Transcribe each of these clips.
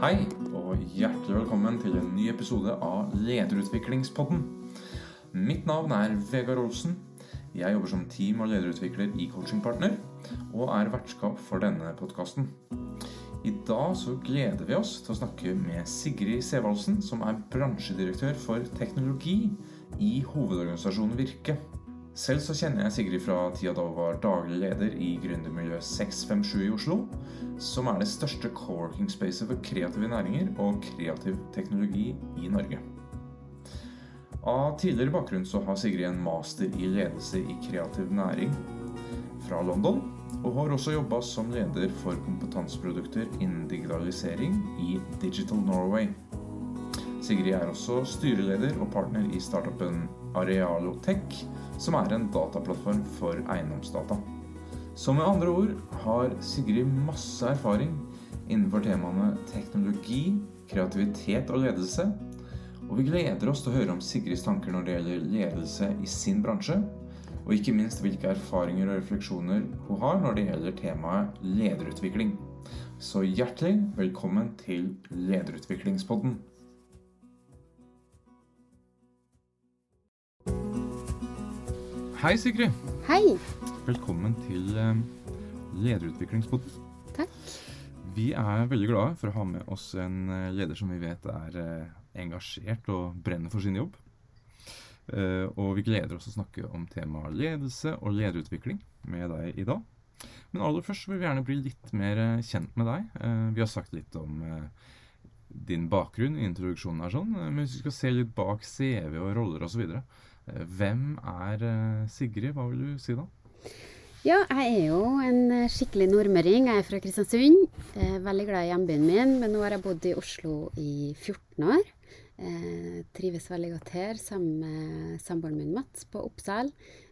Hei, og hjertelig velkommen til en ny episode av Lederutviklingspodden. Mitt navn er Vegard Olsen. Jeg jobber som team- og lederutvikler i Coachingpartner, og er vertskap for denne podkasten. I dag så gleder vi oss til å snakke med Sigrid Sevaldsen, som er bransjedirektør for teknologi i hovedorganisasjonen Virke. Selv så kjenner jeg Sigrid fra tida da hun var daglig leder i gründermiljøet 657 i Oslo, som er det største co-working-spacet for kreative næringer og kreativ teknologi i Norge. Av tidligere bakgrunn så har Sigrid en master i ledelse i kreativ næring fra London, og har også jobba som leder for kompetanseprodukter innen digitalisering i Digital Norway. Sigrid er også styreleder og partner i startupen Arealo Tech, som er en dataplattform for eiendomsdata. Så med andre ord har Sigrid masse erfaring innenfor temaene teknologi, kreativitet og ledelse. Og vi gleder oss til å høre om Sigrids tanker når det gjelder ledelse i sin bransje, og ikke minst hvilke erfaringer og refleksjoner hun har når det gjelder temaet lederutvikling. Så hjertelig velkommen til Lederutviklingspodden. Hei, Sigrid. Hei. Velkommen til eh, Lederutviklingspodden. Takk. Vi er veldig glade for å ha med oss en eh, leder som vi vet er eh, engasjert og brenner for sin jobb. Og vi gleder oss å snakke om temaet ledelse og lederutvikling med deg i dag. Men aller først vil vi gjerne bli litt mer kjent med deg. Vi har sagt litt om din bakgrunn i introduksjonen her, sånn, men hvis vi skal se litt bak CV og roller osv. Eh, hvem er eh, Sigrid? Hva vil du si da? Ja, jeg er jo en eh, skikkelig nordmøring. Jeg er fra Kristiansund. Er veldig glad i hjembyen min, men nå har jeg bodd i Oslo i 14 år. Jeg trives veldig godt her sammen med samboeren min Mats på Oppsal,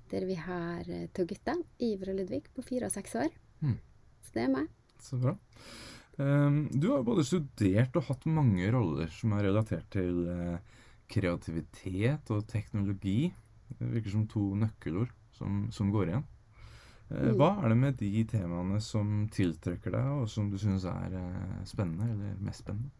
der vi har eh, to gutter, Iver og Ludvig, på fire og seks år. Mm. Så det er meg. Så bra. Ehm, du har både studert og hatt mange roller som er relatert til eh, kreativitet og teknologi. Det virker som to nøkkelord som, som går igjen. Eh, Mm. Hva er det med de temaene som tiltrekker deg, og som du syns er eh, spennende, eller mest spennende?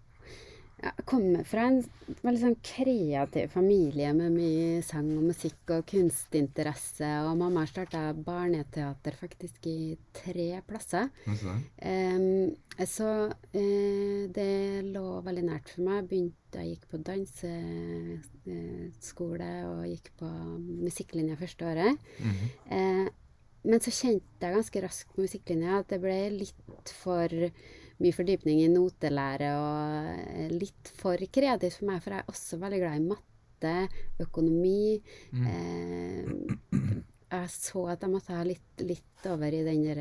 Jeg kommer fra en veldig sånn kreativ familie med mye sang og musikk og kunstinteresse. Og mamma starta barneteater faktisk i tre plasser. Er- så uh, det lå veldig nært for meg. Begynte, jeg gikk på danseskole og gikk på musikklinja første året. Mm -hmm. uh, men så kjente jeg ganske raskt på musikklinja at det ble litt for mye fordypning i notelære og eh, litt for kreativt for meg, for jeg er også veldig glad i matte, økonomi. Mm. Eh, jeg så at jeg måtte ha litt, litt over i den der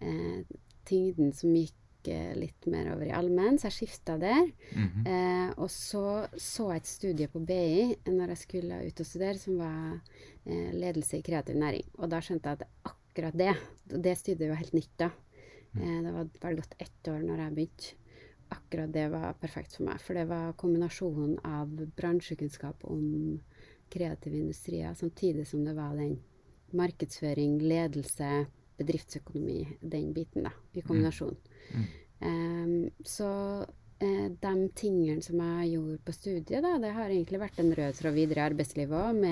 eh, tyngden som gikk eh, litt mer over i allmenn, så jeg skifta der. Mhm. Eh, og så så jeg et studie på BI når jeg skulle ut og studere, som var eh, ledelse i kreativ næring. Og da skjønte jeg at akkurat det Det studiet var helt nytt da. Eh, det var vel gått ett år når jeg begynte. Akkurat det var perfekt for meg, for det var kombinasjonen av bransjekunnskap om kreative industrier, samtidig som det var den markedsføring, ledelse, bedriftsøkonomi, den biten, da, i kombinasjon. Mm. Um, så eh, de tingene som jeg gjorde på studiet, da, det har egentlig vært en rød tråd videre i arbeidslivet òg.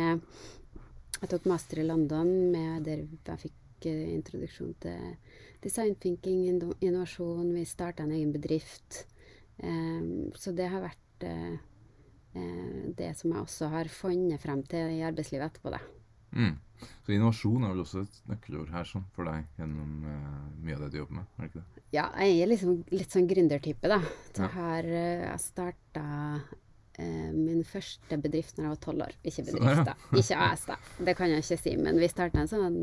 Jeg tok master i London med der jeg fikk eh, introduksjon til design thinking, innovasjon. Vi starta en egen bedrift. Så det har vært eh, eh, det som jeg også har funnet frem til i arbeidslivet etterpå, da. Mm. Så innovasjon er vel også et nøkkelord her sånn, for deg gjennom eh, mye av det du jobber med? er det ikke det? Ja, jeg er liksom litt sånn gründertype, da. Så Ja. har jeg starta min første bedrift når jeg var tolv år. Ikke bedrift, da. Ikke AS, da. Det kan jeg ikke si. Men vi starta en sånn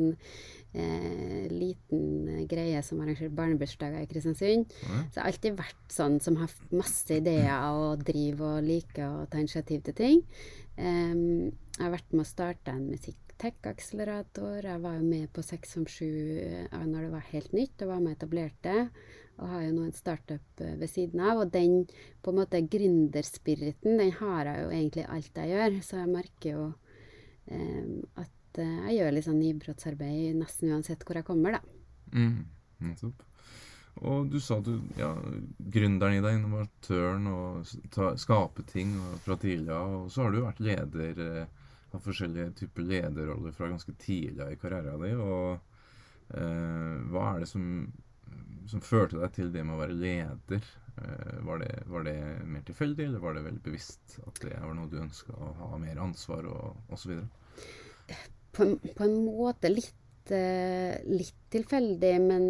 eh, liten eh, greie som arrangerte barnebursdager i Kristiansund. Så jeg har alltid vært sånn som har masse ideer og driver og liker å ta initiativ til ting. Um, jeg har vært med å starte en musikk-tech-akselerator. Jeg var jo med på 6 som 7 når det var helt nytt, og var med og etablerte. Og har jo nå en startup eh, ved siden av. Og den på en måte gründerspiriten, den har jeg jo egentlig alt jeg gjør. Så jeg merker jo eh, at eh, jeg gjør litt sånn nybrottsarbeid nesten uansett hvor jeg kommer, da. Mm. Og du sa at du, ja, gründeren i deg, innovatøren, og ta, skape ting fra tidlig av. Og så har du vært leder eh, av forskjellige typer lederroller fra ganske tidlig i karrieren din. Og eh, hva er det som, som, førte deg til det med å være leder? Eh, var, det, var, det, mer tilfeldig, eller var det veldig bevisst at det var noe du ønska å ha mer ansvar og osv.? På, på en måte litt uh, litt tilfeldig, men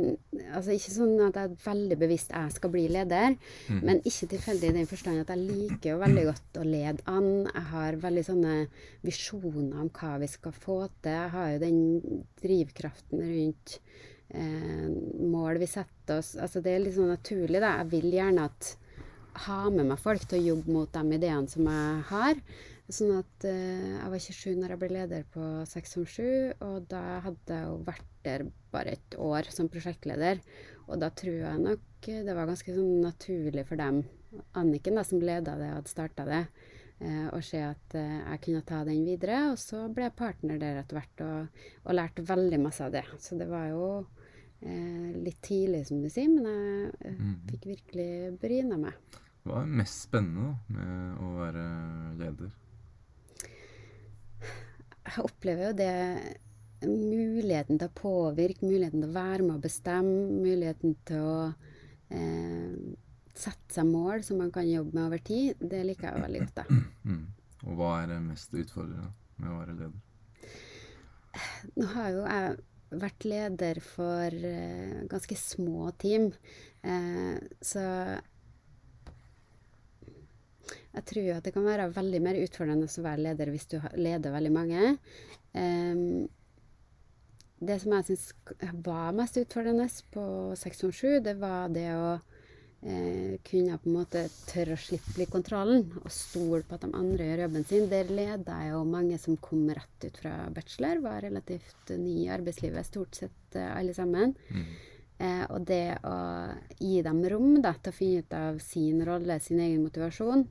altså ikke sånn at jeg er veldig bevisst jeg skal bli leder. Mm. Men ikke tilfeldig i den forstand at jeg liker jo veldig godt å lede an. Jeg har veldig sånne visjoner om hva vi skal få til. Jeg har jo den drivkraften rundt uh, mål vi setter oss. Altså det er litt sånn naturlig, da. Jeg vil gjerne at ha med meg folk til å jobbe mot de ideene som jeg har. Sånn at eh, Jeg var 27 når jeg ble leder på 607, og da hadde jeg jo vært der bare et år som prosjektleder. Og da tror jeg nok det var ganske sånn naturlig for dem, Anniken da, som leda det og hadde starta det, eh, å se at eh, jeg kunne ta den videre. Og så ble jeg partner der etter hvert og, og lærte veldig masse av det. Så det var jo eh, litt tidlig, som du sier, men jeg eh, mm. fikk virkelig bryna meg. Hva er mest spennende da, med å være leder? jeg opplever jo det Muligheten til å påvirke, muligheten til å være med å bestemme, muligheten til å eh, sette seg mål som man kan jobbe med over tid, det liker jeg veldig godt. da. Mm. Og hva er det mest utfordrende med å være leder? Nå har jo jeg vært leder for eh, ganske små team, eh, så jeg tror at det kan være veldig mer utfordrende å være leder hvis du leder veldig mange. Det som jeg syns var mest utfordrende på 627, det var det å eh, kunne på en måte tørre å slippe litt kontrollen og stole på at de andre gjør jobben sin. Der leda jeg jo mange som kom rett ut fra bachelor, var relativt nye i arbeidslivet, stort sett eh, alle sammen. Mm. Eh, og det å gi dem rom da, til å finne ut av sin rolle, sin egen motivasjon,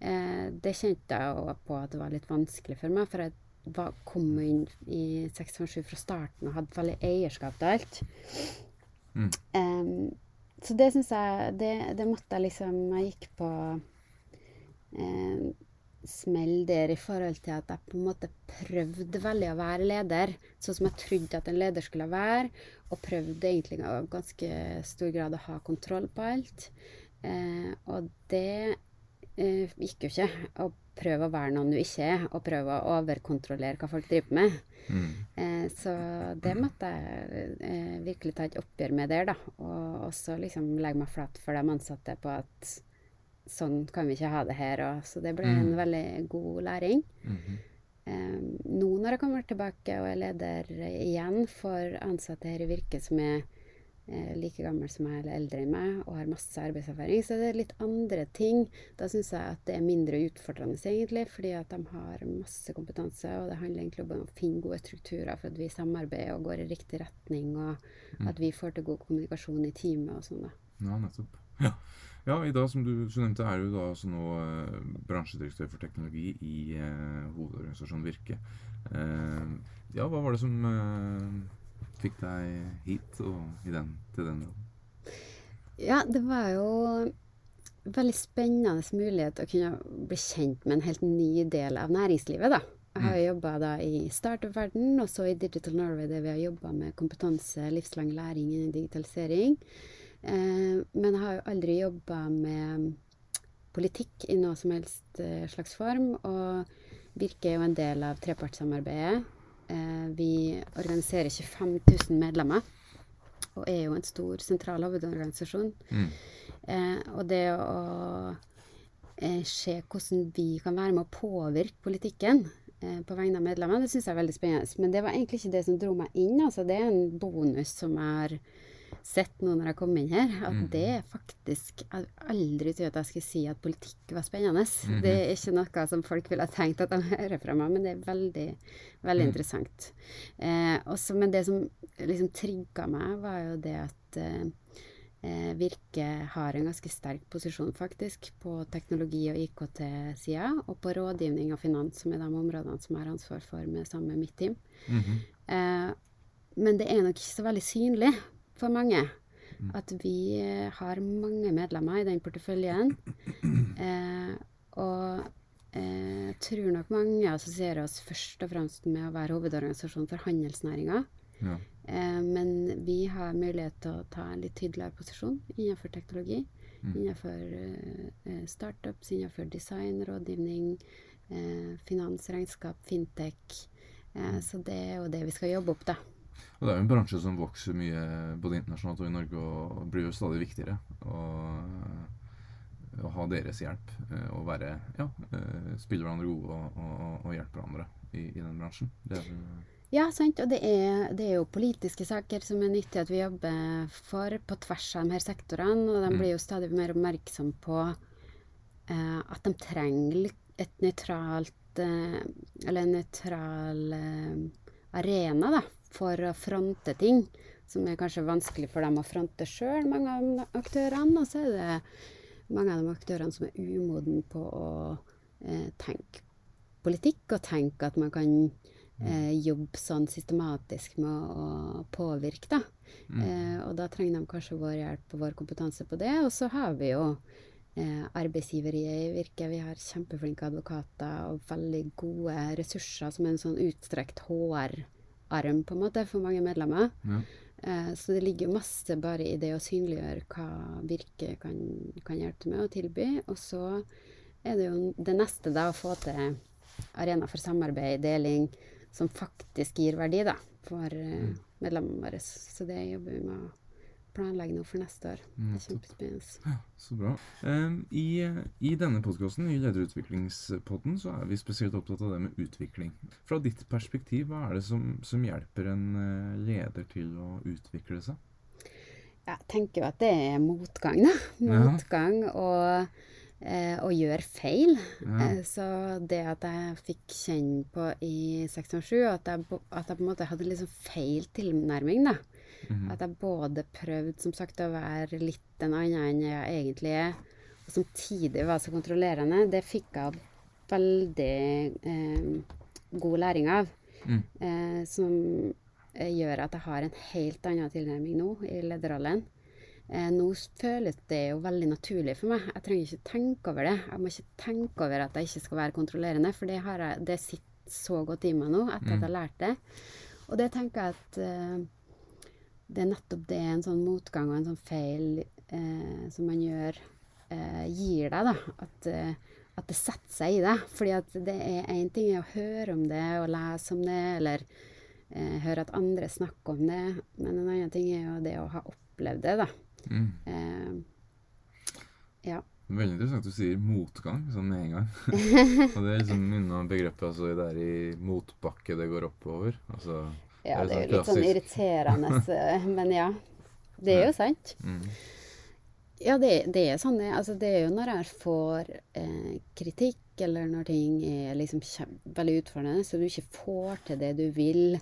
Eh, det kjente jeg jo på at det var litt vanskelig for meg, for jeg var, kom inn i 627 fra starten og hadde veldig eierskap til alt. Mm. Um, så det syns jeg det, det, måtte jeg liksom Jeg gikk på eh, smell der i forhold til at jeg på en måte prøvde veldig å være leder, sånn som jeg trodde at en leder skulle være, og prøvde egentlig i ganske stor grad å ha kontroll på alt. Eh, og det eh, gikk jo ikke å prøve å være noen du ikke er, og prøve å overkontrollere hva folk driver med. Mm. Eh, så det måtte jeg eh, virkelig ta et oppgjør med der, da. Og også liksom legge meg flat for de ansatte på at sånn kan vi ikke ha det her. Og, så det ble mm. en veldig god læring. Mm -hmm. nå når jeg kommer tilbake og er leder igjen for ansatte her i Virke som er eh, like gammel som meg eller eldre enn meg og har masse arbeidserfaring, så det er litt andre ting. Da syns jeg at det er mindre utfordrende, egentlig, fordi at de har masse kompetanse, og det handler egentlig om å finne gode strukturer for at vi samarbeider og går i riktig retning, og mm. at vi får til god kommunikasjon i teamet og sånn, da. Ja, nettopp. Ja. ja. i dag, som du nevnte, er du da altså nå eh, bransjedirektør for teknologi i eh, hovedorganisasjonen Virke. Eh, ja, hva var det som eh, fikk deg hit og i den, til den rollen? Ja, det var jo veldig spennende mulighet å kunne bli kjent med en helt ny del av næringslivet, da. Jeg har mm. jobba i startup-verden, og så i Digital Norway, der vi har jobba med kompetanse, livslang læring innen digitalisering. Eh, men jeg har jo aldri jobba med politikk i noe som helst eh, slags form, og Virke er jo en del av trepartssamarbeidet vi organiserer 25 000 medlemmer og er jo en stor sentral hovedorganisasjon. Mm. Eh, og det å eh, se hvordan vi kan være med å påvirke politikken eh, på vegne av medlemmene, det syns jeg er veldig spennende. Men det var egentlig ikke det som dro meg inn. Altså, det er en bonus som jeg har sett nå når jeg kom inn her, at mm. det er faktisk Jeg aldri trodd at jeg skulle si at politikk var spennende. Mm. Det er ikke noe som folk ville ha tenkt at de hører fra meg, men det er veldig, veldig mm. interessant. Eh, også, men det som liksom trigga meg, var jo det at eh, eh, Virke har en ganske sterk posisjon, faktisk, på teknologi- og IKT-sida, og på rådgivning og finans, som er de områdene som jeg har ansvar for med sammen med mitt team. -hmm. Eh, men det er nok ikke så veldig synlig for mange. At vi eh, har mange medlemmer i den porteføljen. Eh, og eh, tror nok mange assosierer oss først og fremst med å være hovedorganisasjon for handelsnæringa. Ja. Eh, men vi har mulighet til å ta en litt tydeligere posisjon innenfor teknologi. Innenfor eh, startups, innenfor design, rådgivning, eh, finans, regnskap, fintech. Eh, så det er jo det vi skal jobbe opp, da. Og det er jo en bransje som vokser mye både internasjonalt og i Norge, og blir jo stadig viktigere. Og å ha deres hjelp eh, og være ja, eh, spille hverandre gode og, og, og hjelpe hverandre i, i den bransjen. Det er Ja, sant. Og det er, det er jo politiske saker som er nyttig at vi jobber for på tvers av de her sektorene. Og de blir jo stadig mer oppmerksom på eh, at de trenger et nøytralt eh, Eller en nøytral eh, arena, da, for å fronte ting. Som er kanskje vanskelig for dem å fronte sjøl, mange av de aktørene. Og så er det mange av de aktørene som er umoden på å eh, tenke politikk, og tenke at man kan eh, jobbe sånn systematisk med å påvirke, da. Eh, og da trenger de kanskje vår hjelp og vår kompetanse på det. Og så har vi jo eh, arbeidsgivere i Virke. Vi har kjempeflinke advokater og veldig gode ressurser som en sånn utstrekt HR-arm, på en måte, for mange medlemmer. Ja. Eh, så det ligger masse bare i det å synliggjøre hva Virke kan, kan hjelpe med og tilby. Og så er det jo det neste, da, å få til arena for samarbeid, deling, som faktisk gir verdi, da, for eh, medlemmene våre. Så det jobber vi med å planlegge noe for neste år. Det er kjempespennende. Så bra. Um, i, I denne podkasten, i Lederutviklingspodden, så er vi spesielt opptatt av det med utvikling. Fra ditt perspektiv, hva er det som, som hjelper en eh, leder til å utvikle seg? Jeg tenker jo at det er motgang, da. Ja. Motgang og, eh, og gjøre feil. Ja. Eh, så det at jeg fikk kjenne på i 607, at jeg, at jeg på en måte hadde liksom feil tilnærming, da. Mhm. At jeg både prøvde som sagt å være litt en annen enn jeg egentlig er, og samtidig var så kontrollerende, det fikk jeg veldig eh, god læring av. Mm. Eh, som gjør at jeg har en helt annen tilnærming nå i lederrollen. Eh, nå føles det jo veldig naturlig for meg. Jeg trenger ikke tenke over det. Jeg må ikke tenke over at jeg ikke skal være kontrollerende, for det, har jeg, det sitter så godt i meg nå etter at jeg har lært det. Og det tenker jeg at eh, det er nettopp det en sånn motgang og en sånn feil eh, som man gjør, eh, gir deg, da. At, eh, at det setter seg i deg. Fordi at det er én ting er å høre om det og lese om det, eller eh, høre at andre snakker om det, men en annen ting er jo det å ha opplevd det, da. Mm. Eh, ja. Veldig interessant at du sier motgang sånn med en gang. og det er liksom unna begrepet altså det er i motbakke det går oppover. Altså, ja, Det er jo sånn litt sånn irriterende, men ja. Det er jo sant. mm. Ja, det, det er sånn Altså, det er jo når jeg får eh, kritikk, eller når ting er liksom veldig utfordrende, så du ikke får til det du vil.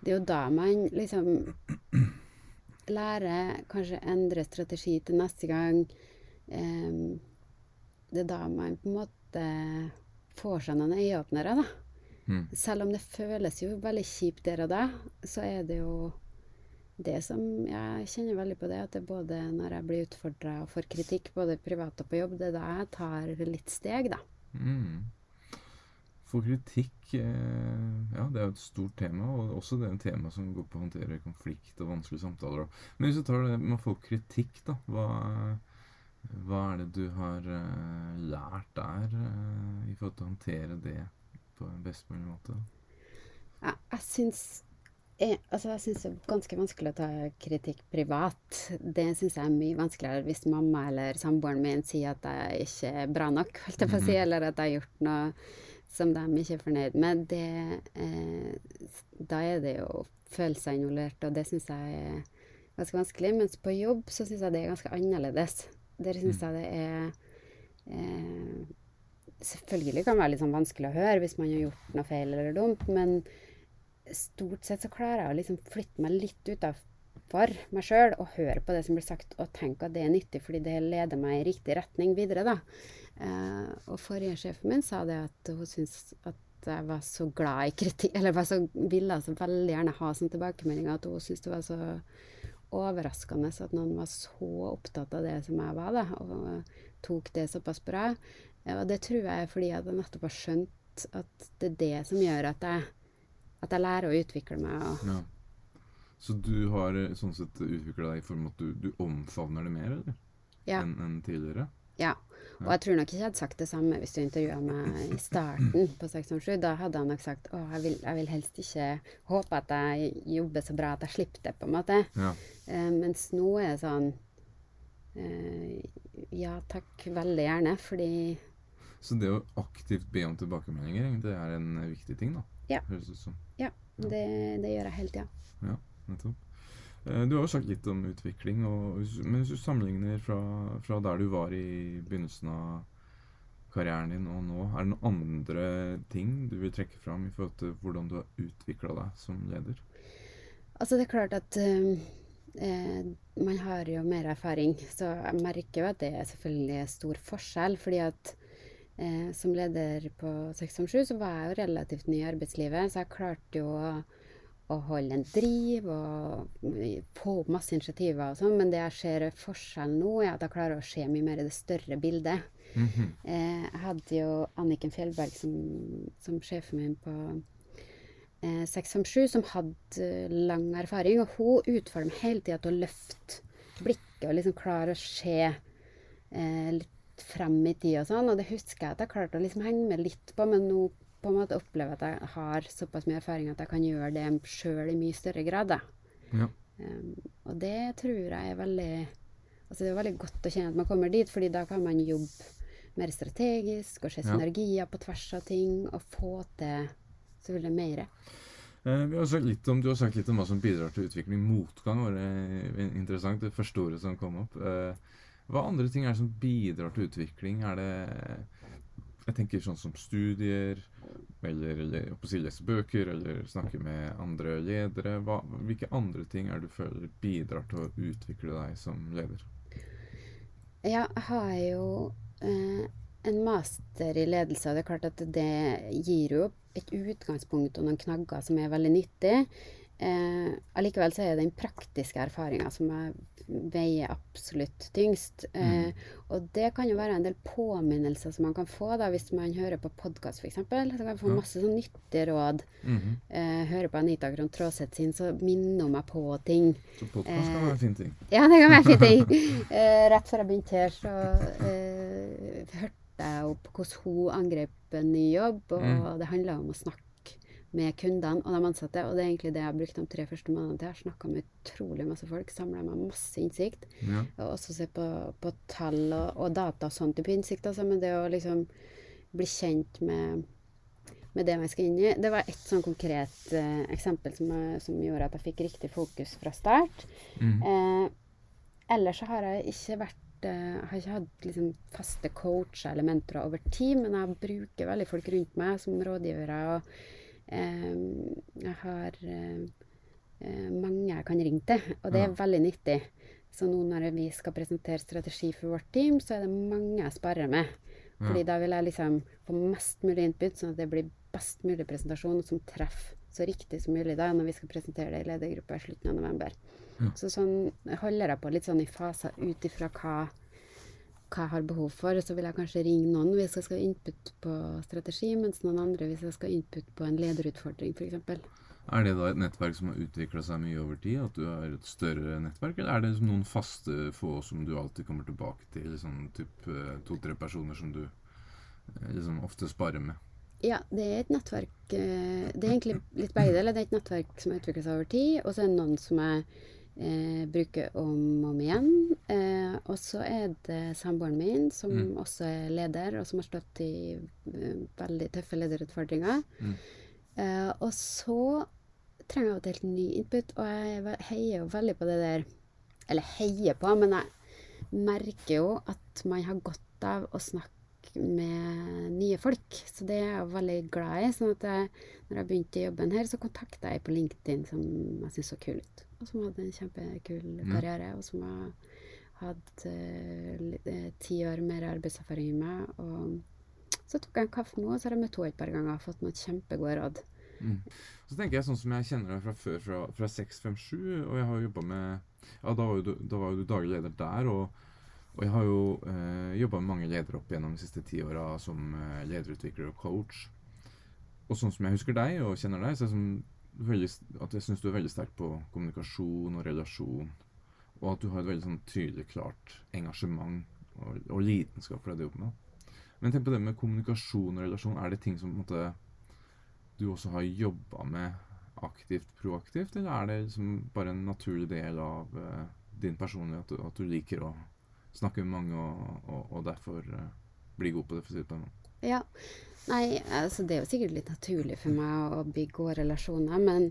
Det er jo da man liksom lærer kanskje endre strategi til neste gang. Eh, det er da man på en måte får seg noen øyeåpnere, da. Mm. Selv om det føles jo veldig kjipt der og da, så er det jo det som Jeg kjenner veldig på det, at det er både når jeg blir utfordra og får kritikk, både privat og på jobb, det er da jeg tar litt steg, da. Mm. For kritikk eh, Ja, det er jo et stort tema, og også det er et tema som går på å håndtere konflikt og vanskelige samtaler. Men hvis du tar det med å få kritikk, da. Hva, hva er det du har eh, lært der eh, i forhold til å håndtere det på en best mulig måte? Jeg, jeg syns jeg, altså jeg syns det er ganske vanskelig å ta kritikk privat. Det syns jeg er mye vanskeligere hvis mamma eller samboeren min sier at jeg ikke er bra nok, holdt jeg på å si, eller at jeg har gjort noe som de ikke er fornøyd med. Det, eh, da er det jo følelser involvert, og det syns jeg er ganske vanskelig. Mens på jobb så syns jeg det er ganske annerledes. Der syns jeg det er eh, Selvfølgelig kan være litt sånn vanskelig å høre hvis man har gjort noe feil eller dumt, men stort sett så klarer jeg å liksom flytte meg litt utafor meg sjøl og høre på det som blir sagt, og tenke at det er nyttig, fordi det leder meg i riktig retning videre, da. Eh, og forrige sjefen min sa det at hun syntes at jeg var så glad i kritikk, eller var så ville altså veldig gjerne ha sånn tilbakemeldinger at hun syntes det var så overraskende at noen var så opptatt av det som jeg var, da, og tok det såpass bra. Og det tror jeg er fordi jeg nettopp har skjønt at det er det som gjør at jeg, at jeg lærer å utvikle meg. Og, Ja. Så du har eh, sånn sett utvikla deg i form av at du, du omfavner det mer, eller? ja, Enn en tidligere? ja. Og jeg tror nok ikke jeg hadde sagt det samme hvis du intervjua meg i starten på 607. Da hadde jeg nok sagt å, jeg vil, jeg vil helst ikke håpe at jeg jobber så bra at jeg slipper det, på en måte. Ja. Eh, mens nå er det sånn eh, Ja takk, veldig gjerne, fordi Så det å aktivt be om tilbakemeldinger, det er en eh, viktig ting, da? Ja. Høres ut som. Ja, det, det gjør jeg hele tida. Ja, nettopp. Eh, Du har jo sagt litt om utvikling, og, men hvis du sammenligner fra, fra der du var i begynnelsen av karrieren din og nå, er det noen andre ting du vil trekke fram i forhold til hvordan du har utvikla deg som leder? Altså, det er klart at eh, eh, man har jo mer erfaring, så jeg merker jo at det er selvfølgelig stor forskjell. fordi at eh, som leder på 657 så var jeg jo relativt ny i arbeidslivet, så jeg klarte jo å, å holde en driv og få opp masse initiativer og sånn, men det jeg ser er forskjellen nå, er at jeg klarer å se mye mer i det større bildet. Mhm. Eh, jeg hadde jo Anniken Fjellberg som, som sjefen min på eh, 657, som hadde lang erfaring. Og hun utfordrer meg hele tida til å løfte blikket og liksom klare å se eh, litt frem i tid og sånn. Og det husker jeg at jeg klarte å liksom henge med litt på, men nå på en måte opplever jeg at jeg har såpass mye erfaring at jeg kan gjøre det sjøl i mye større grad. Da. Ja. Um, og det tror jeg er veldig Altså det er veldig godt å kjenne at man kommer dit, fordi da kan man jobbe mer strategisk og se Ja. synergier på tvers av ting og få til selvfølgelig mer. Eh, vi har sagt litt om, du har sagt litt om hva som bidrar til utvikling. Motgang var det interessant, det første ordet som kom opp. Eh, hva andre ting er det som bidrar til utvikling? Er det Jeg tenker sånn som studier, eller si lese bøker, eller snakke med andre ledere. Hva, hvilke andre ting er det du føler bidrar til å utvikle deg som leder? Jeg har jo eh, en master i ledelse, og det er klart at det gir jo et utgangspunkt og noen knagger som er veldig nyttig. Eh, allikevel så er det den praktiske erfaringa som veier absolutt tyngst. Eh, Og det kan jo være en del påminnelser som man kan få da, hvis man hører på podkast f.eks. Så kan man få masse sånn nyttige råd. Mhm. Eh, hører på Anita Krohn Traaseth sin, så minner meg på ting. Så podkast kan være en fin ting. Ja, det kan være fin ting. Eh, rett før jeg begynte her, så eh, hørte jeg opp hvordan hun angrep en ny jobb. Og Mm. det handla om å snakke med kundene og de ansatte. Og det er egentlig det jeg har brukt de tre første månedene til. Jeg har snakka med utrolig masse folk, samla meg masse innsikt. Ja. Og også se på, på tall og, og data og sånn type innsikt. Altså, men det å liksom bli kjent med, med det man skal inn i. Det var ett sånn konkret eh, eksempel som, jeg- som gjorde at jeg fikk riktig fokus fra start. Mm. Eh, ellers så har jeg ikke vært eh, jeg har ikke hatt liksom, faste coacher eller mentorer over tid, men jeg bruker veldig folk rundt meg som rådgivere. Og jeg har eh, mange jeg kan ringe til, og det er Ja. veldig nyttig. Så nå når vi skal presentere strategi for vårt team, så er det mange jeg sparer med. Fordi da vil jeg liksom få mest mulig input, sånn at det blir best mulig presentasjon som treffer så riktig som mulig da, når vi skal presentere det i ledergruppa i slutten av november. Ja. Så sånn holder jeg på litt sånn i faser ut ifra hva, hva jeg har behov for. Så vil jeg kanskje ringe noen hvis jeg skal ha input på strategi, mens noen andre hvis jeg skal ha input på en lederutfordring, f.eks. Er det da et nettverk som har utvikla seg mye over tid? At du har et større nettverk? Eller er det noen faste få som du alltid kommer tilbake til? Liksom to-tre personer som du eh, liksom ofte sparer med? Ja, det er et nettverk eh, Det er egentlig litt begge deler. Det er et nettverk som har utvikla seg over tid, og så er det noen som jeg eh, bruker om og om igjen. Eh, og så er det samboeren min, som Mm. også er leder, og som har stått i eh, veldig tøffe lederutfordringer. Mm. Eh, og så trenger jeg av og til ny input, og jeg heier jo veldig på det der Eller heier på, men jeg merker jo at man har godt av å snakke med nye folk. Så det er jeg veldig glad i. sånn at jeg, når jeg begynte i jobben her, så kontakta jeg på LinkedIn som jeg syntes så kul ut. Og som hadde en kjempekul karriere, og som har hatt eh, eh, ti år mer arbeidserfaring enn meg. Og så tok jeg en kaffe med henne, og så har jeg møtt henne et par ganger og fått noen kjempegode råd. Mm. Så tenker jeg sånn som jeg kjenner deg fra før, fra, fra 657, og jeg har jobba med Ja, da var, jo du, da var jo du daglig leder der, og, og jeg har jo eh, jobba med mange ledere opp gjennom de siste ti åra som eh, lederutvikler og coach. Og sånn som jeg husker deg og kjenner deg, så er det sånn veldig, at jeg syns du er veldig sterk på kommunikasjon og relasjon. Og at du har et veldig sånn tydelig, klart engasjement og, og lidenskap for det du jobber med. Men tenk på det med kommunikasjon og relasjon. Er det ting som måte du også har jobba med aktivt, proaktivt, eller er det liksom bare en naturlig del av uh, din personlighet at, at, du liker å snakke med mange og, og, og derfor uh, bli god på det, for å si det på en måte? Ja. Nei, altså det er jo sikkert litt naturlig for meg å bygge gode relasjoner, men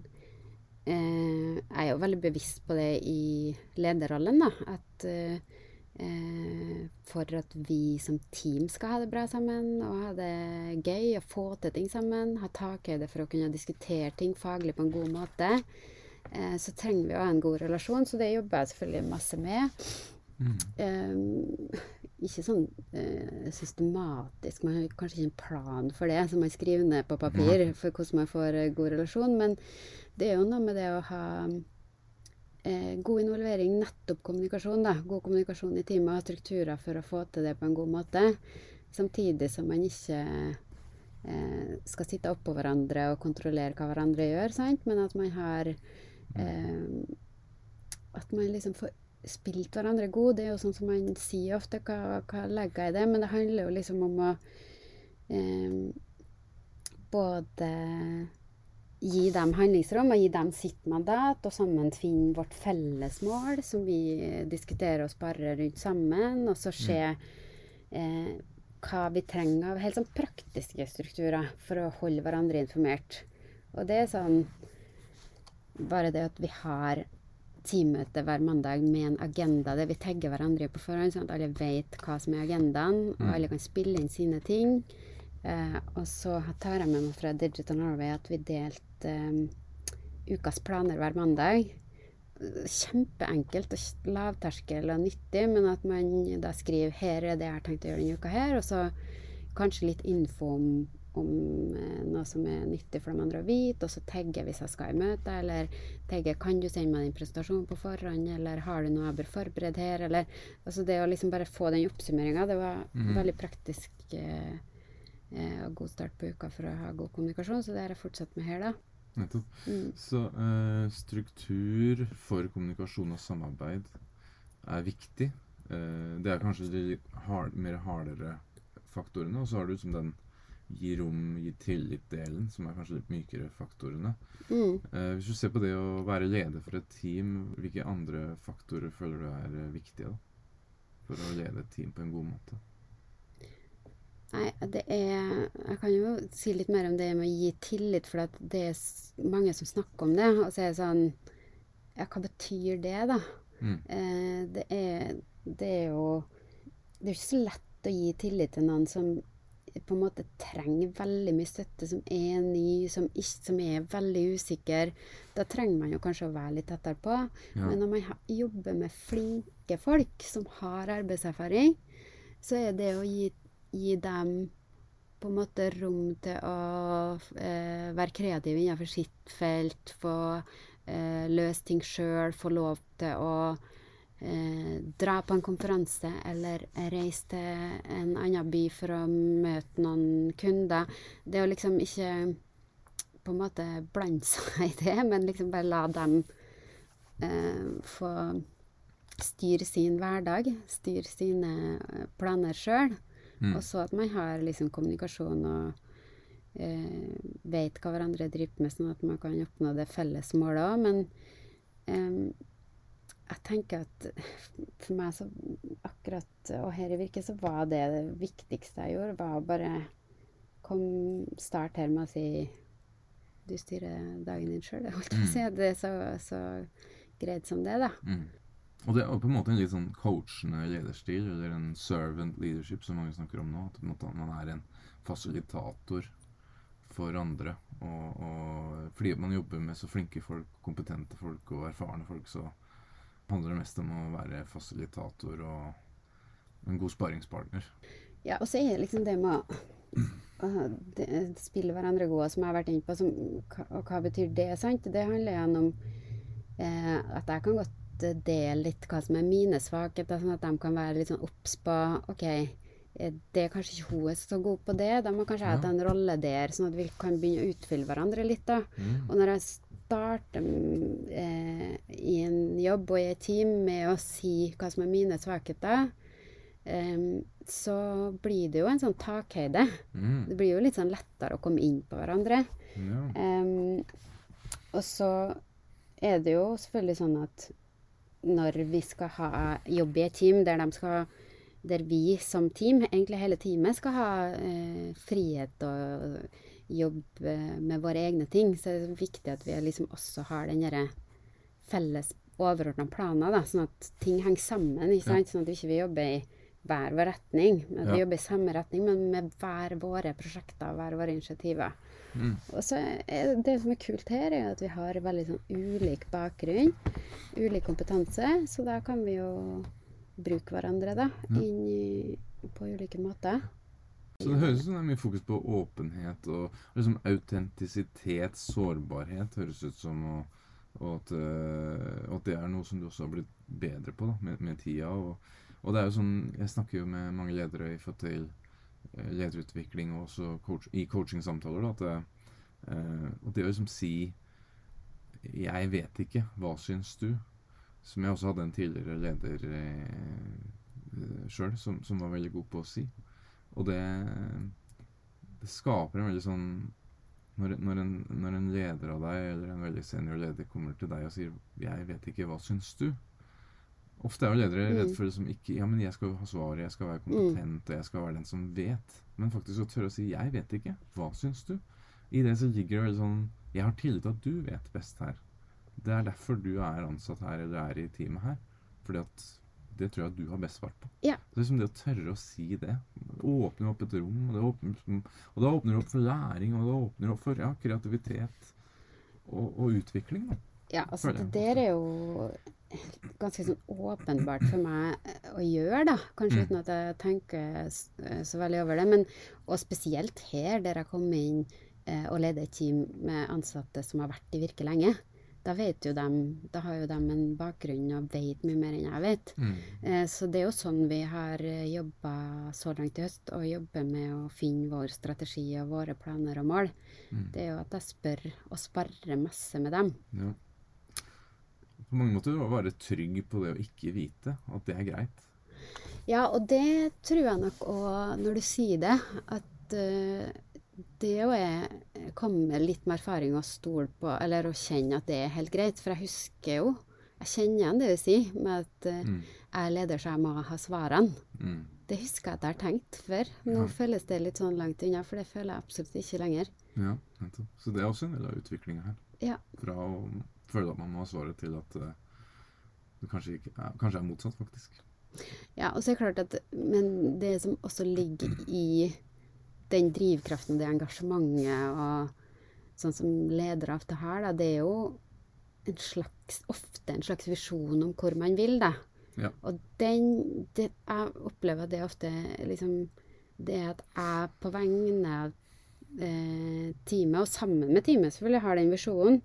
eh, jeg er jo veldig bevisst på det i lederrollen, da. At eh, Eh, for at vi som team skal ha det bra sammen og ha det gøy og få til ting sammen. Ha takhøyde for å kunne diskutere ting faglig på en god måte. Eh, så trenger vi å ha en god relasjon, så det jobber jeg selvfølgelig masse med. Mm. Eh, ikke sånn eh, systematisk, man har kanskje ikke en plan for det som man skriver ned på papir for hvordan man får eh, god relasjon, men det er jo noe med det å ha eh, god involvering, nettopp kommunikasjon. da, God kommunikasjon i teamet og strukturer for å få til det på en god måte. Samtidig som man ikke eh, skal sitte oppå hverandre og kontrollere hva hverandre gjør, sant? men at man har eh, At man liksom får spilt hverandre god. Det er jo sånn som man sier ofte, hva, hva legger jeg i det? Men det handler jo liksom om å eh, både gi dem handlingsrom og gi dem sitt mandat, og sammen finne vårt felles mål, som vi diskuterer og sparer rundt sammen, og så se eh, hva vi trenger av helt sånn praktiske strukturer for å holde hverandre informert. Og det er sånn Bare det at vi har teammøte hver mandag med en agenda der vi tagger hverandre på forhånd, sånn at alle vet hva som er agendaen, og alle kan spille inn sine ting. Eh, og så tar jeg med meg fra Digital Norway at vi delte um, ukas planer hver mandag. Kjempeenkelt og lavterskel og nyttig, men at man da skriver 'her er det jeg har tenkt å gjøre denne uka her', og så kanskje litt info om, om eh, noe som er nyttig for de andre å vite, og så tagge hvis jeg skal i møte, eller tagge 'kan du sende meg din presentasjon på forhånd', eller 'har du noe jeg bør forberede her', eller Altså det å liksom bare få den oppsummeringa, det var mm. veldig praktisk. Eh, eh, og god start på uka for å ha god kommunikasjon. Så det har jeg fortsatt med her, da. Nettopp. Mm. Så eh, struktur for kommunikasjon og samarbeid er viktig. Eh, det er kanskje de hard, mer hardere faktorene. Og så har du som den gi rom, gi tillit-delen, som er kanskje litt mykere faktorene. Mm. Eh, hvis du ser på det å være leder for et team, hvilke andre faktorer føler du er eh, viktige da, for å lede et team på en god måte? Nei, det er Jeg kan jo si litt mer om det med å gi tillit, for det er mange som snakker om det. Og så er det sånn Ja, hva betyr det, da? Mm. Eh, det, er, det er jo Det er ikke så lett å gi tillit til noen som på en måte trenger veldig mye støtte, som er ny, som, ikke, som er veldig usikker. Da trenger man jo kanskje å være litt tettere på. Ja. Men når man jobber med flinke folk som har arbeidserfaring, så er det å gi gi dem på en måte rom til å eh, være kreative innenfor sitt felt, få eh, løse ting sjøl, få lov til å eh, dra på en konferanse eller reise til en annen by for å møte noen kunder. Det å liksom ikke på en måte blande seg i det, men liksom bare la dem eh, få styre sin hverdag, styre sine planer sjøl. Mm. Og så at man har liksom kommunikasjon og eh, vet hva hverandre driver med, sånn at man kan oppnå det felles målet òg. Men eh, jeg tenker at for meg så akkurat Og her i Virke så var det det viktigste jeg gjorde, var å bare kom, starte her med å si Du styrer dagen din sjøl, holdt jeg på å si. Mm. Det er så, så greit som det, da. Mm. Og det er på en måte en litt sånn coachende lederstil, eller en servant leadership, som mange snakker om nå. At man er en fasilitator for andre. Og, og, fordi man jobber med så flinke folk, kompetente folk og erfarne folk, så handler det mest om å være fasilitator og en god sparingspartner. Ja, og så er det liksom det med å spille hverandre gode, som jeg har vært inne på. Som, og hva betyr det? sant? Det handler igjen om eh, at jeg kan godt dele litt hva som er mine svakheter, sånn at de kan være litt sånn obs på OK, det er kanskje ikke hun er så god på det. Da må kanskje jeg ha en rolle der, sånn at vi kan begynne å utfylle hverandre litt. da. Mm. Og når jeg starter eh, i en jobb og i et team med å si hva som er mine svakheter, eh, så blir det jo en sånn takhøyde. Mm. Det blir jo litt sånn lettere å komme inn på hverandre. Ja. Eh, og så er det jo selvfølgelig sånn at når vi skal ha jobb i et team der de skal der vi som team, egentlig hele teamet, skal ha eh, frihet og jobbe med våre egne ting, så er det viktig at vi liksom også har den derre felles overordna planer, da, sånn at ting henger sammen. ikke sant? Sånn at vi ikke jobber i hver vår retning. At vi jobber i samme retning, men med hver våre prosjekter hver våre initiativer. Mm. Og så er Det som er kult her, er at vi har veldig sånn ulik bakgrunn, ulik kompetanse, så da kan vi jo bruke hverandre da, inn på ulike måter. Så det høres ut som det er mye fokus på åpenhet og liksom autentisitet, sårbarhet, høres ut som. Og, og at, uh, at, det er noe som du også har blitt bedre på da, med, med tida. Og, og, det er jo sånn, Jeg snakker jo med mange ledere i forhold til uh, lederutvikling og også coach, i coachingsamtaler. At det, uh, og det å liksom si 'Jeg vet ikke. Hva syns du?' Som jeg også hadde en tidligere leder eh, sjøl som, som, var veldig god på å si. Og det, det skaper en veldig sånn når, når, en, når, en, leder av deg, eller en veldig senior leder, kommer til deg og sier 'Jeg vet ikke, hva syns du?' Ofte er jo ledere mm. redd for som ikke Ja, men jeg skal ha svaret, jeg skal være kompetent, og jeg skal være den som vet. Men faktisk å tørre å si 'Jeg vet ikke. Hva syns du?' I det så ligger det veldig sånn 'Jeg har tillit til at du vet best her'. Det er derfor du er ansatt her, eller er i teamet her. Fordi at det tror jeg at du har best svart på. Ja. er liksom det å tørre å si det. Åpner opp et rom. Og, åpner, og da åpner det opp for læring, og da åpner det opp for ja, kreativitet og, og utvikling. Da. Ja, altså det der er jo ganske sånn åpenbart for meg å gjøre, da. Kanskje mm. uten at jeg tenker så veldig over det. Men, og spesielt her, der jeg kom inn eh, og leder et team med ansatte som har vært i virke lenge da vet jo dem, da har jo de en bakgrunn og vet mye mer enn jeg vet. Mm. Eh, så det er jo sånn vi har eh, jobba så langt i høst, og jobber med å finne vår strategi og våre planer og mål. Mm. Det er jo at jeg spør og sparrer masse med dem. Ja. På mange måter å være trygg på det å ikke vite, at det er greit. Ja, og det tror jeg nok òg, når du sier det, at uh, det å komme med litt med erfaring og stole på, eller å kjenne at det er helt greit. For jeg husker jo Jeg kjenner igjen det du sier, med at uh, mm. jeg er leder, så jeg må ha svarene. Mm. Det husker jeg at jeg har tenkt før. Nå ja. føles det litt sånn langt unna, for det føler jeg absolutt ikke lenger. Ja, Så det er også en del av utviklinga her. Ja. Fra å føle at man må ha svaret, til at uh, det kanskje, ikke, kanskje er motsatt, faktisk. Ja, og så er det klart at Men det som også ligger i den drivkraften, det engasjementet og sånn som leder av det her, da, det er jo en slags, ofte en slags visjon om hvor man vil, da. Ja. Og den det, Jeg opplever det ofte liksom Det at jeg på vegne av eh, teamet, og sammen med teamet selvfølgelig, har den visjonen,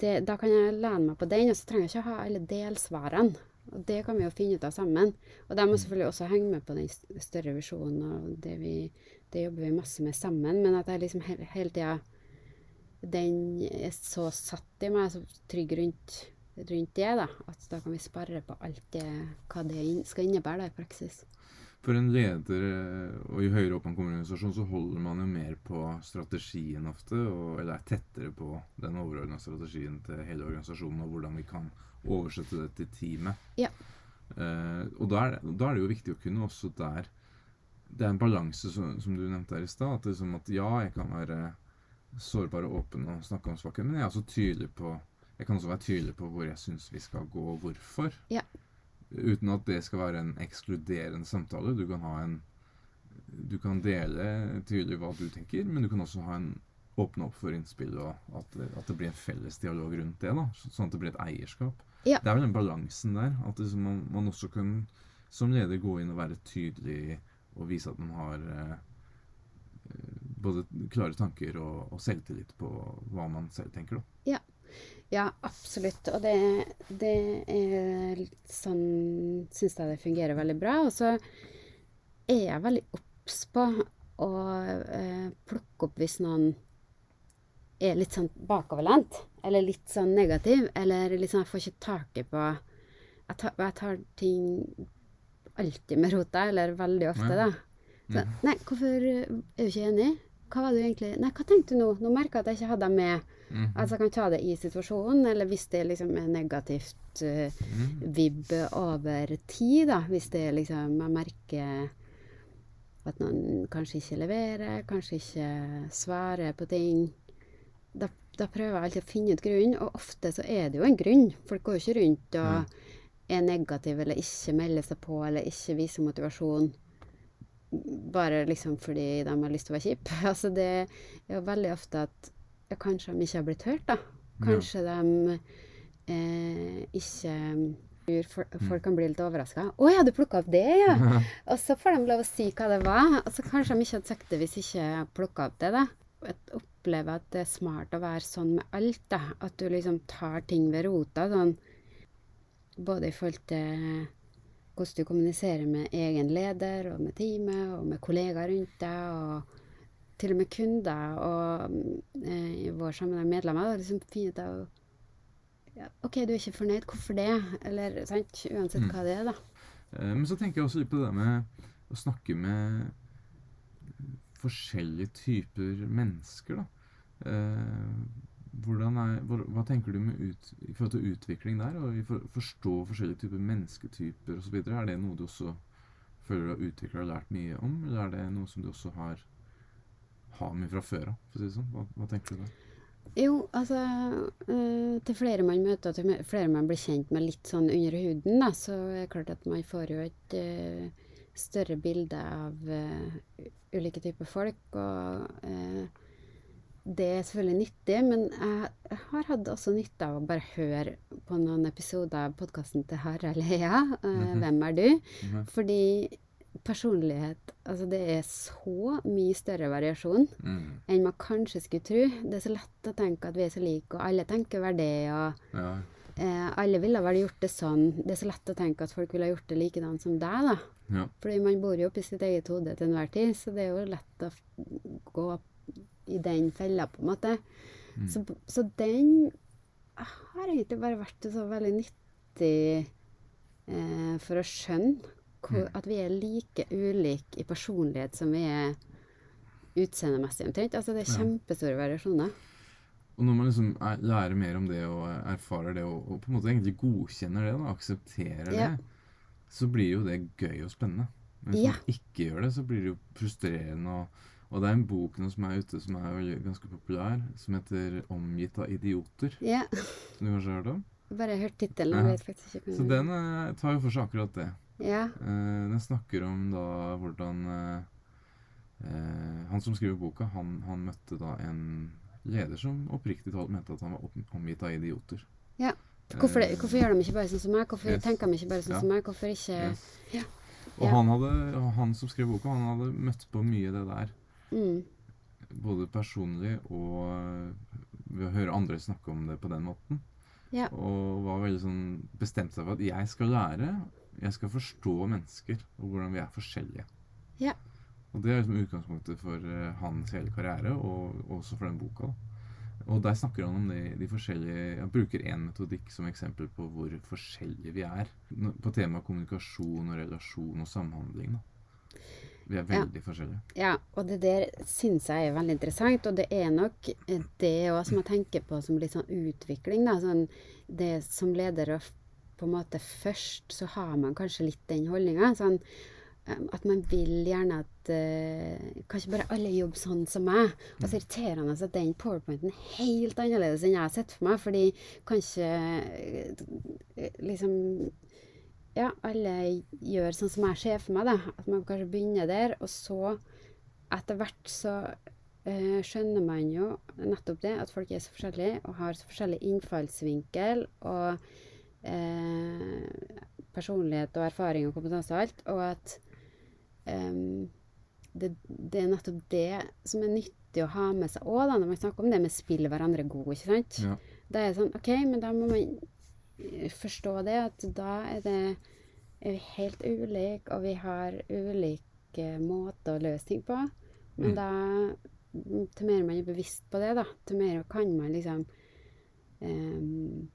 det, da kan jeg lene meg på den, og så trenger jeg ikke ha alle delsvarene. Og det kan vi jo finne ut av sammen. Og de må mm. selvfølgelig også henge med på den større visjonen og det vi det jobber vi masse med sammen. Men at jeg liksom he hele tida Den er så satt i meg, så trygg rundt, rundt det, da. At da kan vi spare på alt det, hva det skal innebære da, i praksis. For en leder, eh, og jo høyere opp man kommer i organisasjon, så holder man jo mer på strategien ofte, og, eller er tettere på den overordna strategien til hele organisasjonen, og hvordan vi kan oversette det til teamet. Ja. Eh, og da er, da er, det jo viktig å kunne også der det er en balanse, som, som, du nevnte her i stad. At, liksom at ja, jeg kan være sårbar og åpen og snakke om svakhet, men jeg er også tydelig på jeg kan også være tydelig på hvor jeg syns vi skal gå, og hvorfor. Ja. Uten at det skal være en ekskluderende samtale. Du kan ha en Du kan dele tydelig hva du tenker, men du kan også ha en åpne opp for innspill, og at, at, det blir en felles dialog rundt det. da, Sånn at det blir et eierskap. Ja. Det er vel den balansen der. At liksom man, man, også kan som leder gå inn og være tydelig og vise at man har eh, både klare tanker og, og, selvtillit på hva man selv tenker, da. Ja. Ja, absolutt. Og det, det er litt sånn Syns jeg det fungerer veldig bra. Og så er jeg veldig obs på å eh, plukke opp hvis noen er litt sånn bakoverlent, eller litt sånn negativ, eller litt sånn Jeg får ikke taket på jeg tar, jeg tar, ting alltid med rota, eller veldig ofte, da. Så. Nei, hvorfor er du ikke enig? Hva var du egentlig Nei, hva tenkte du nå? Nå merker jeg at jeg ikke hadde deg med. Mm. Altså, jeg kan ta det i situasjonen, eller hvis det liksom er negativt uh, vibb over tid, da. Hvis det liksom Jeg merker at noen kanskje ikke leverer, kanskje ikke svarer på ting. Da, da prøver jeg alltid å finne ut grunnen, og ofte så er det jo en grunn. Folk går jo ikke rundt og mm er negativ eller ikke melder seg på eller ikke viser motivasjon bare liksom fordi de har lyst til å være kjipe. Altså det er jo veldig ofte at ja, kanskje de ikke har blitt hørt, da. Kanskje ja. de eh, ikke mm. Folk kan bli litt overraska. 'Å ja, du plukka opp det, ja?' og så får de lov å si hva det var. Og så kanskje de ikke hadde sagt det hvis de ikke plukka opp det, da. Jeg opplever at det er smart å være sånn med alt, da. At du liksom tar ting ved rota. sånn både i forhold til hvordan du kommuniserer med egen leder og med teamet og med kollegaer rundt deg, og til og med kunder og eh, i vår sammenheng medlemmer. Da, liksom fint å ja, OK, du er ikke fornøyd. Hvorfor det? Eller sant? Uansett mm. hva det er, da. Eh, men så tenker jeg også litt på det med å snakke med forskjellige typer mennesker, da. Eh, er, hva, tenker du ut, i forhold til utvikling der, og i for, forstå forskjellige typer mennesketyper osv.? Er det noe du også føler du har utvikla og lært mye om, eller er det noe som du også har, har med fra før av? Si sånn? hva, hva, tenker du der? Jo, altså øh, Til flere man møter, til flere man blir kjent med litt sånn under huden, da, så er det klart at man får jo et øh, større bilde av øh, ulike typer folk. og det er selvfølgelig nyttig, men jeg, har hatt også nytte av å bare høre på noen episoder av podkasten til Harald Heia, uh, mm -hmm. 'Hvem er du?' Mm -hmm. Fordi personlighet Altså, det er så mye større variasjon mm. enn man kanskje skulle tro. Det er så lett å tenke at vi er så like, og alle tenker vel det, og ja. eh, alle ville vel gjort det sånn. Det er så lett å tenke at folk ville gjort det likedan som deg, da. Ja. Fordi man bor jo oppi sitt eget hode til enhver tid, så det er jo lett å gå i den fella, på en måte. Mm. Så, så, den har egentlig bare vært så veldig nyttig eh, for å skjønne hvor, mm. at vi er like ulike i personlighet som vi er utseendemessig omtrent. Altså det er kjempestore variasjoner. Og når man liksom er, lærer mer om det og erfarer det og, og, på en måte egentlig godkjenner det, og aksepterer ja. det, så blir jo det gøy og spennende. Men hvis ja. man ikke gjør det, så blir det jo frustrerende og og det er en bok nå som er ute som er ganske populær, som heter 'Omgitt av idioter'. Ja. Som du kanskje har hørt om? Bare hørt tittelen. Ja. Så den uh, tar jo for seg akkurat det. Ja. Uh, den snakker om da hvordan uh, Han som skriver boka, han, han, møtte da en leder som oppriktig talt mente at han var omgitt av idioter. Ja. Hvorfor, det, hvorfor, gjør de ikke bare sånn som meg? Hvorfor yes. tenker de ikke bare sånn ja. som meg? Hvorfor ikke yes. ja. Og han, hadde, han som skrev boka, han hadde møtt på mye det der. Mm. Både personlig og eh, ved å høre andre snakke om det på den måten. Ja. Og var veldig sånn bestemt seg for at jeg skal lære, jeg skal forstå mennesker og hvordan vi er forskjellige. Ja. Og det er liksom utgangspunktet for uh, hans hele karriere, og også for den boka. Og der snakker han om de, de forskjellige Han bruker én metodikk som eksempel på hvor forskjellige vi er. På temaet kommunikasjon og relasjon og samhandling. da. Vi er veldig ja. forskjellige. Ja, og det der syns jeg er veldig interessant. Og det er nok det òg som jeg tenker på som litt sånn utvikling. Da. Sånn, det som leder og på en måte først, så har man kanskje litt den holdninga. Sånn, at man vil gjerne at uh, Kanskje bare alle jobber sånn som meg. Og så mm. irriterende at den powerpointen er helt annerledes enn jeg har sett for meg. Fordi kanskje uh, liksom ja, alle gjør sånn som jeg ser for meg, da. At man kanskje begynner der, og så etter hvert så uh, skjønner man jo nettopp det, at folk er så forskjellige og har så forskjellig innfallsvinkel og uh, personlighet og erfaring og kompetanse og alt, og at um, det, det er nettopp det som er nyttig å ha med seg òg, når man snakker om det med spill hverandre god, ikke sant. Ja. Da er det sånn OK, men da må man eh, forstå det at da er det er vi helt ulike, og vi har ulike måter å løse ting på. Men Mm. da Til mer man er bevisst på det, da, til mer kan man liksom um,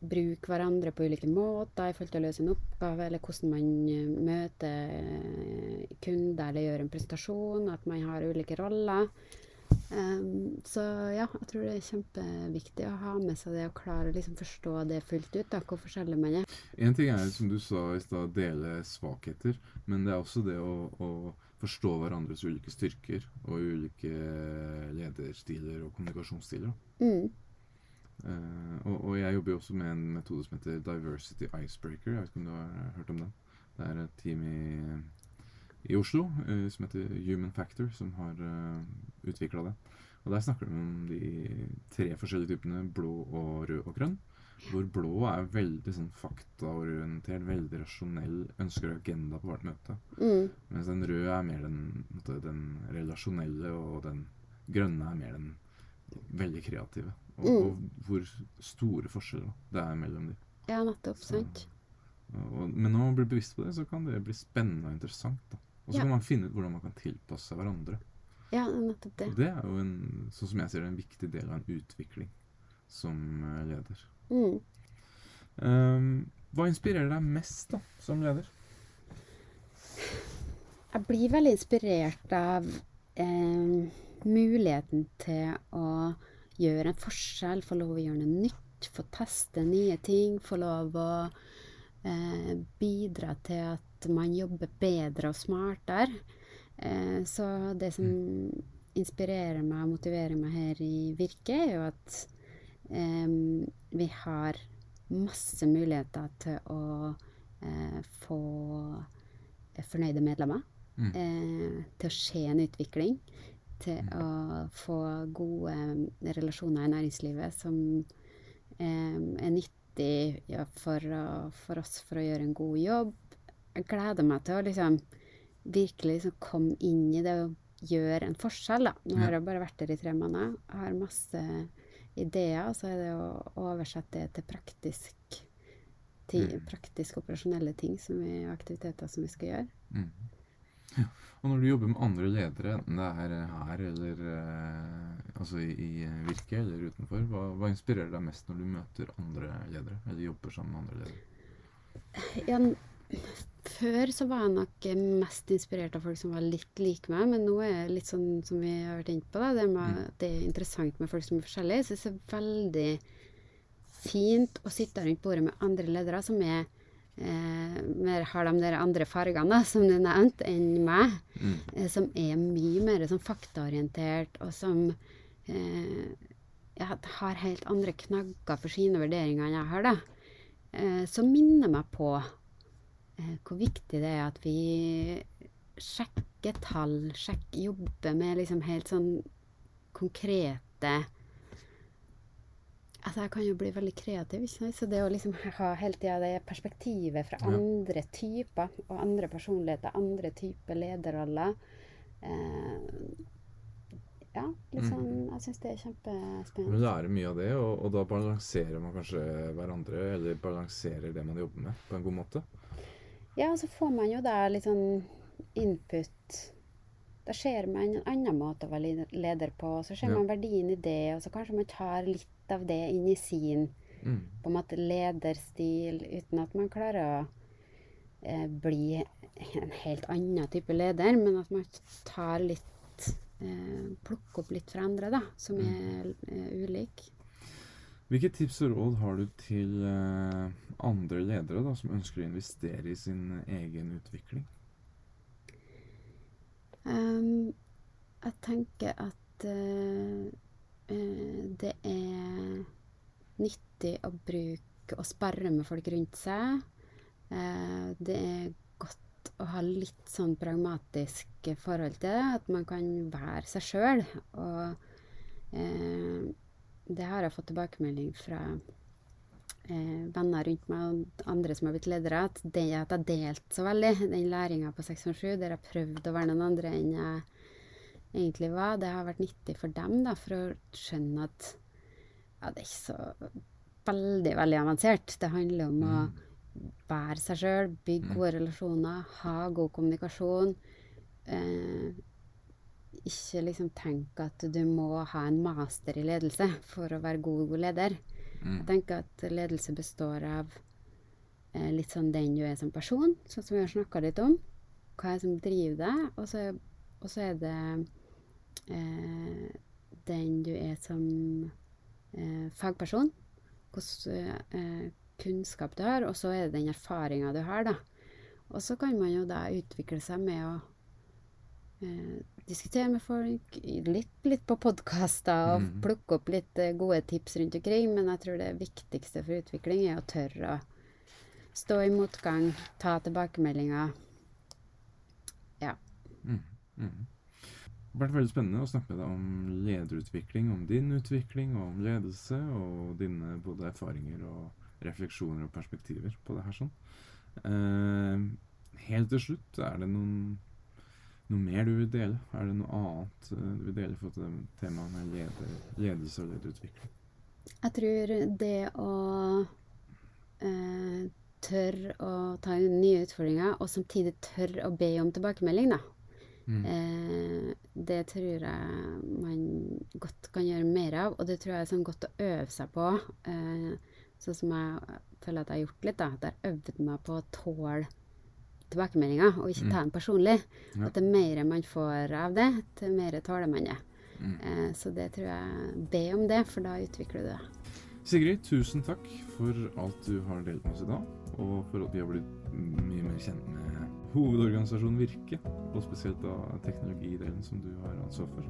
bruke hverandre på ulike måter i forhold til å løse en oppgave, eller hvordan man eh, møter eh, kunder eller gjør en presentasjon, at man har ulike roller. Em, så ja, jeg tror det er kjempeviktig å ha med seg det og klare å liksom forstå det fullt ut, da, hvor forskjellig man er. En ting er, som du sa i stad, dele svakheter. Men det er også det å, å forstå hverandres ulike styrker og ulike lederstiler og kommunikasjonsstiler. Mm. Uh, og, og jeg jobber jo også med en metode som heter Diversity Icebreaker. Jeg vet ikke om du har hørt om den? Det er et team i, i Oslo eh, som heter Human Factor, som har uh, utvikla det. Og Der snakker de om de tre forskjellige typene blå, og rød og grønn. Hvor blå er veldig sånn faktaorientert, veldig rasjonell, ønsker agenda på hvert møte. Mm. Mens den røde er mer den, den relasjonelle, og den grønne er mer den veldig kreative. Og, Mm. og hvor store forskjeller det er mellom de. Ja, nettopp. Så- Sant. Og, men når man blir bevisst på det, så kan det bli spennende og interessant. Da. Og så Ja. kan man finne ut hvordan man kan tilpasse seg hverandre. Ja, nettopp det. Og det er jo en, sånn som jeg ser det, en viktig del av en utvikling som eh, leder. Mm. Um, hva inspirerer deg mest da, som leder? Jeg blir veldig inspirert av eh, muligheten til å gjøre en forskjell, få lov å gjøre noe nytt, få teste nye ting, få lov å bidra til at man jobber bedre og smartere. Eh, så det som inspirerer meg og motiverer meg her i Virke, er jo at eh, vi har masse muligheter til å eh, få fornøyde medlemmer. Mm. Eh, til å se en utvikling. Til å få gode eh, relasjoner i næringslivet som eh, er nyttig ja, for, å- for oss for å gjøre en god jobb. Jeg gleder meg til å liksom virkelig liksom komme inn i det og gjøre en forskjell. Da. Nå har jeg bare vært der i tre måneder. Jeg har masse ideer, og så er det å oversette det til praktisk, ti, Mm. praktisk operasjonelle ting som vi, aktiviteter som vi skal gjøre. Mm. Ja. Og når du jobber med andre ledere, enten det er her eller eh, altså i, i Virke eller utenfor, hva, hva inspirerer deg mest når du møter andre ledere, eller jobber sammen med andre ledere? Ja, før så var jeg nok eh, mest inspirert av folk som var litt like meg, men nå er det litt sånn som vi har vært inne på, da, det, med, at det er interessant med folk som er forskjellige. Så det er veldig fint å sitte rundt bordet med andre ledere som er eh, mer har de der andre fargene, som du nevnte, enn meg. Mm. Eh, som er mye mer sånn faktaorientert, og som eh, ja, har helt andre knagger for sine vurderinger enn jeg har, da. Eh, som minner meg på eh, hvor viktig det er at vi sjekker tall, sjekker, jobber med liksom helt sånn konkrete Altså, jeg kan jo bli veldig kreativ, ikke sant? så det å liksom ha hele tida det perspektivet fra Ja. andre typer og andre personligheter, andre typer lederroller eh, Ja, liksom, Mm. sånn Jeg syns det er kjempespennende. lærer mye av det, og, og da balanserer man kanskje hverandre, eller balanserer det man jobber med, på en god måte. Ja, og så får man jo da litt sånn input Da ser man en annen måte å være leder- leder på, og så ser Ja. man verdien i det, og så kanskje man tar litt av det inn i sin Mm. på en måte lederstil, uten at man klarer å eh, bli en helt annen type leder, men at man tar litt eh, Plukker opp litt fra andre, da, som er eh, ulike. Hvilke tips og råd har du til eh, andre ledere da, som ønsker å investere i sin egen utvikling? Um, jeg tenker at uh, det er nyttig å bruke og sparre med folk rundt seg. Eh, det er godt å ha litt sånn pragmatisk forhold til det, at man kan være seg sjøl. Og eh, det har jeg fått tilbakemelding fra eh, venner rundt meg og andre som har blitt ledere, at det at jeg delte så veldig, den læringa på 607, der jeg prøvde å være noen andre enn jeg egentlig var, det har vært nyttig for dem, da, for å skjønne at ja, det er ikke så veldig, veldig avansert. Det handler om å være seg sjøl, bygge gode relasjoner, ha god kommunikasjon. Eh, ikke liksom tenke at du må ha en master i ledelse for å være god, god leder. Jeg tenker at ledelse består av eh, litt sånn den du er som person, sånn som vi har snakka litt om. Hva er det som driver deg? Og så, og så er det eh, den du er som eh, fagperson. Hvilken eh, kunnskap du har, og så er det den erfaringa du har, da. Og så kan man jo da utvikle seg med å eh, diskutere med folk, litt, litt på podkaster og Mhm. plukke opp litt eh, gode tips rundt omkring, men jeg tror det viktigste for utvikling er å tørre å stå i motgang, ta tilbakemeldinger. Ja. Mm. Det har vært veldig spennende å snakke med deg om lederutvikling, om din utvikling og om ledelse, og dine både erfaringer og refleksjoner og perspektiver på det her sånn. Eh, helt til slutt, er det noen, noe mer du vil dele? Er det noe annet eh, du vil dele for temaet med leder, ledelse og lederutvikling? Jeg tror det å eh, tørre å ta nye utfordringer, og samtidig tørre å be om tilbakemelding, da. Mm. Eh, det tror jeg man godt kan gjøre mer av, og det tror jeg er sånn godt å øve seg på. Eh, sånn som jeg føler at jeg har gjort litt, da. At jeg har øvd meg på å tåle tilbakemeldinger, og ikke ta den personlig. Ja. At det mer man får av det, til mer tåler man det. Mm. Eh, så det tror jeg Be om det, for da utvikler du det. Sigrid, tusen takk for alt du har delt med oss i dag, og for at vi har blitt mye mer kjent med hovedorganisasjonen Virke, og spesielt da teknologidelen som du har ansvar for.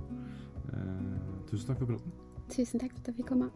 Eh, tusen takk for praten. Tusen takk for at jeg fikk komme.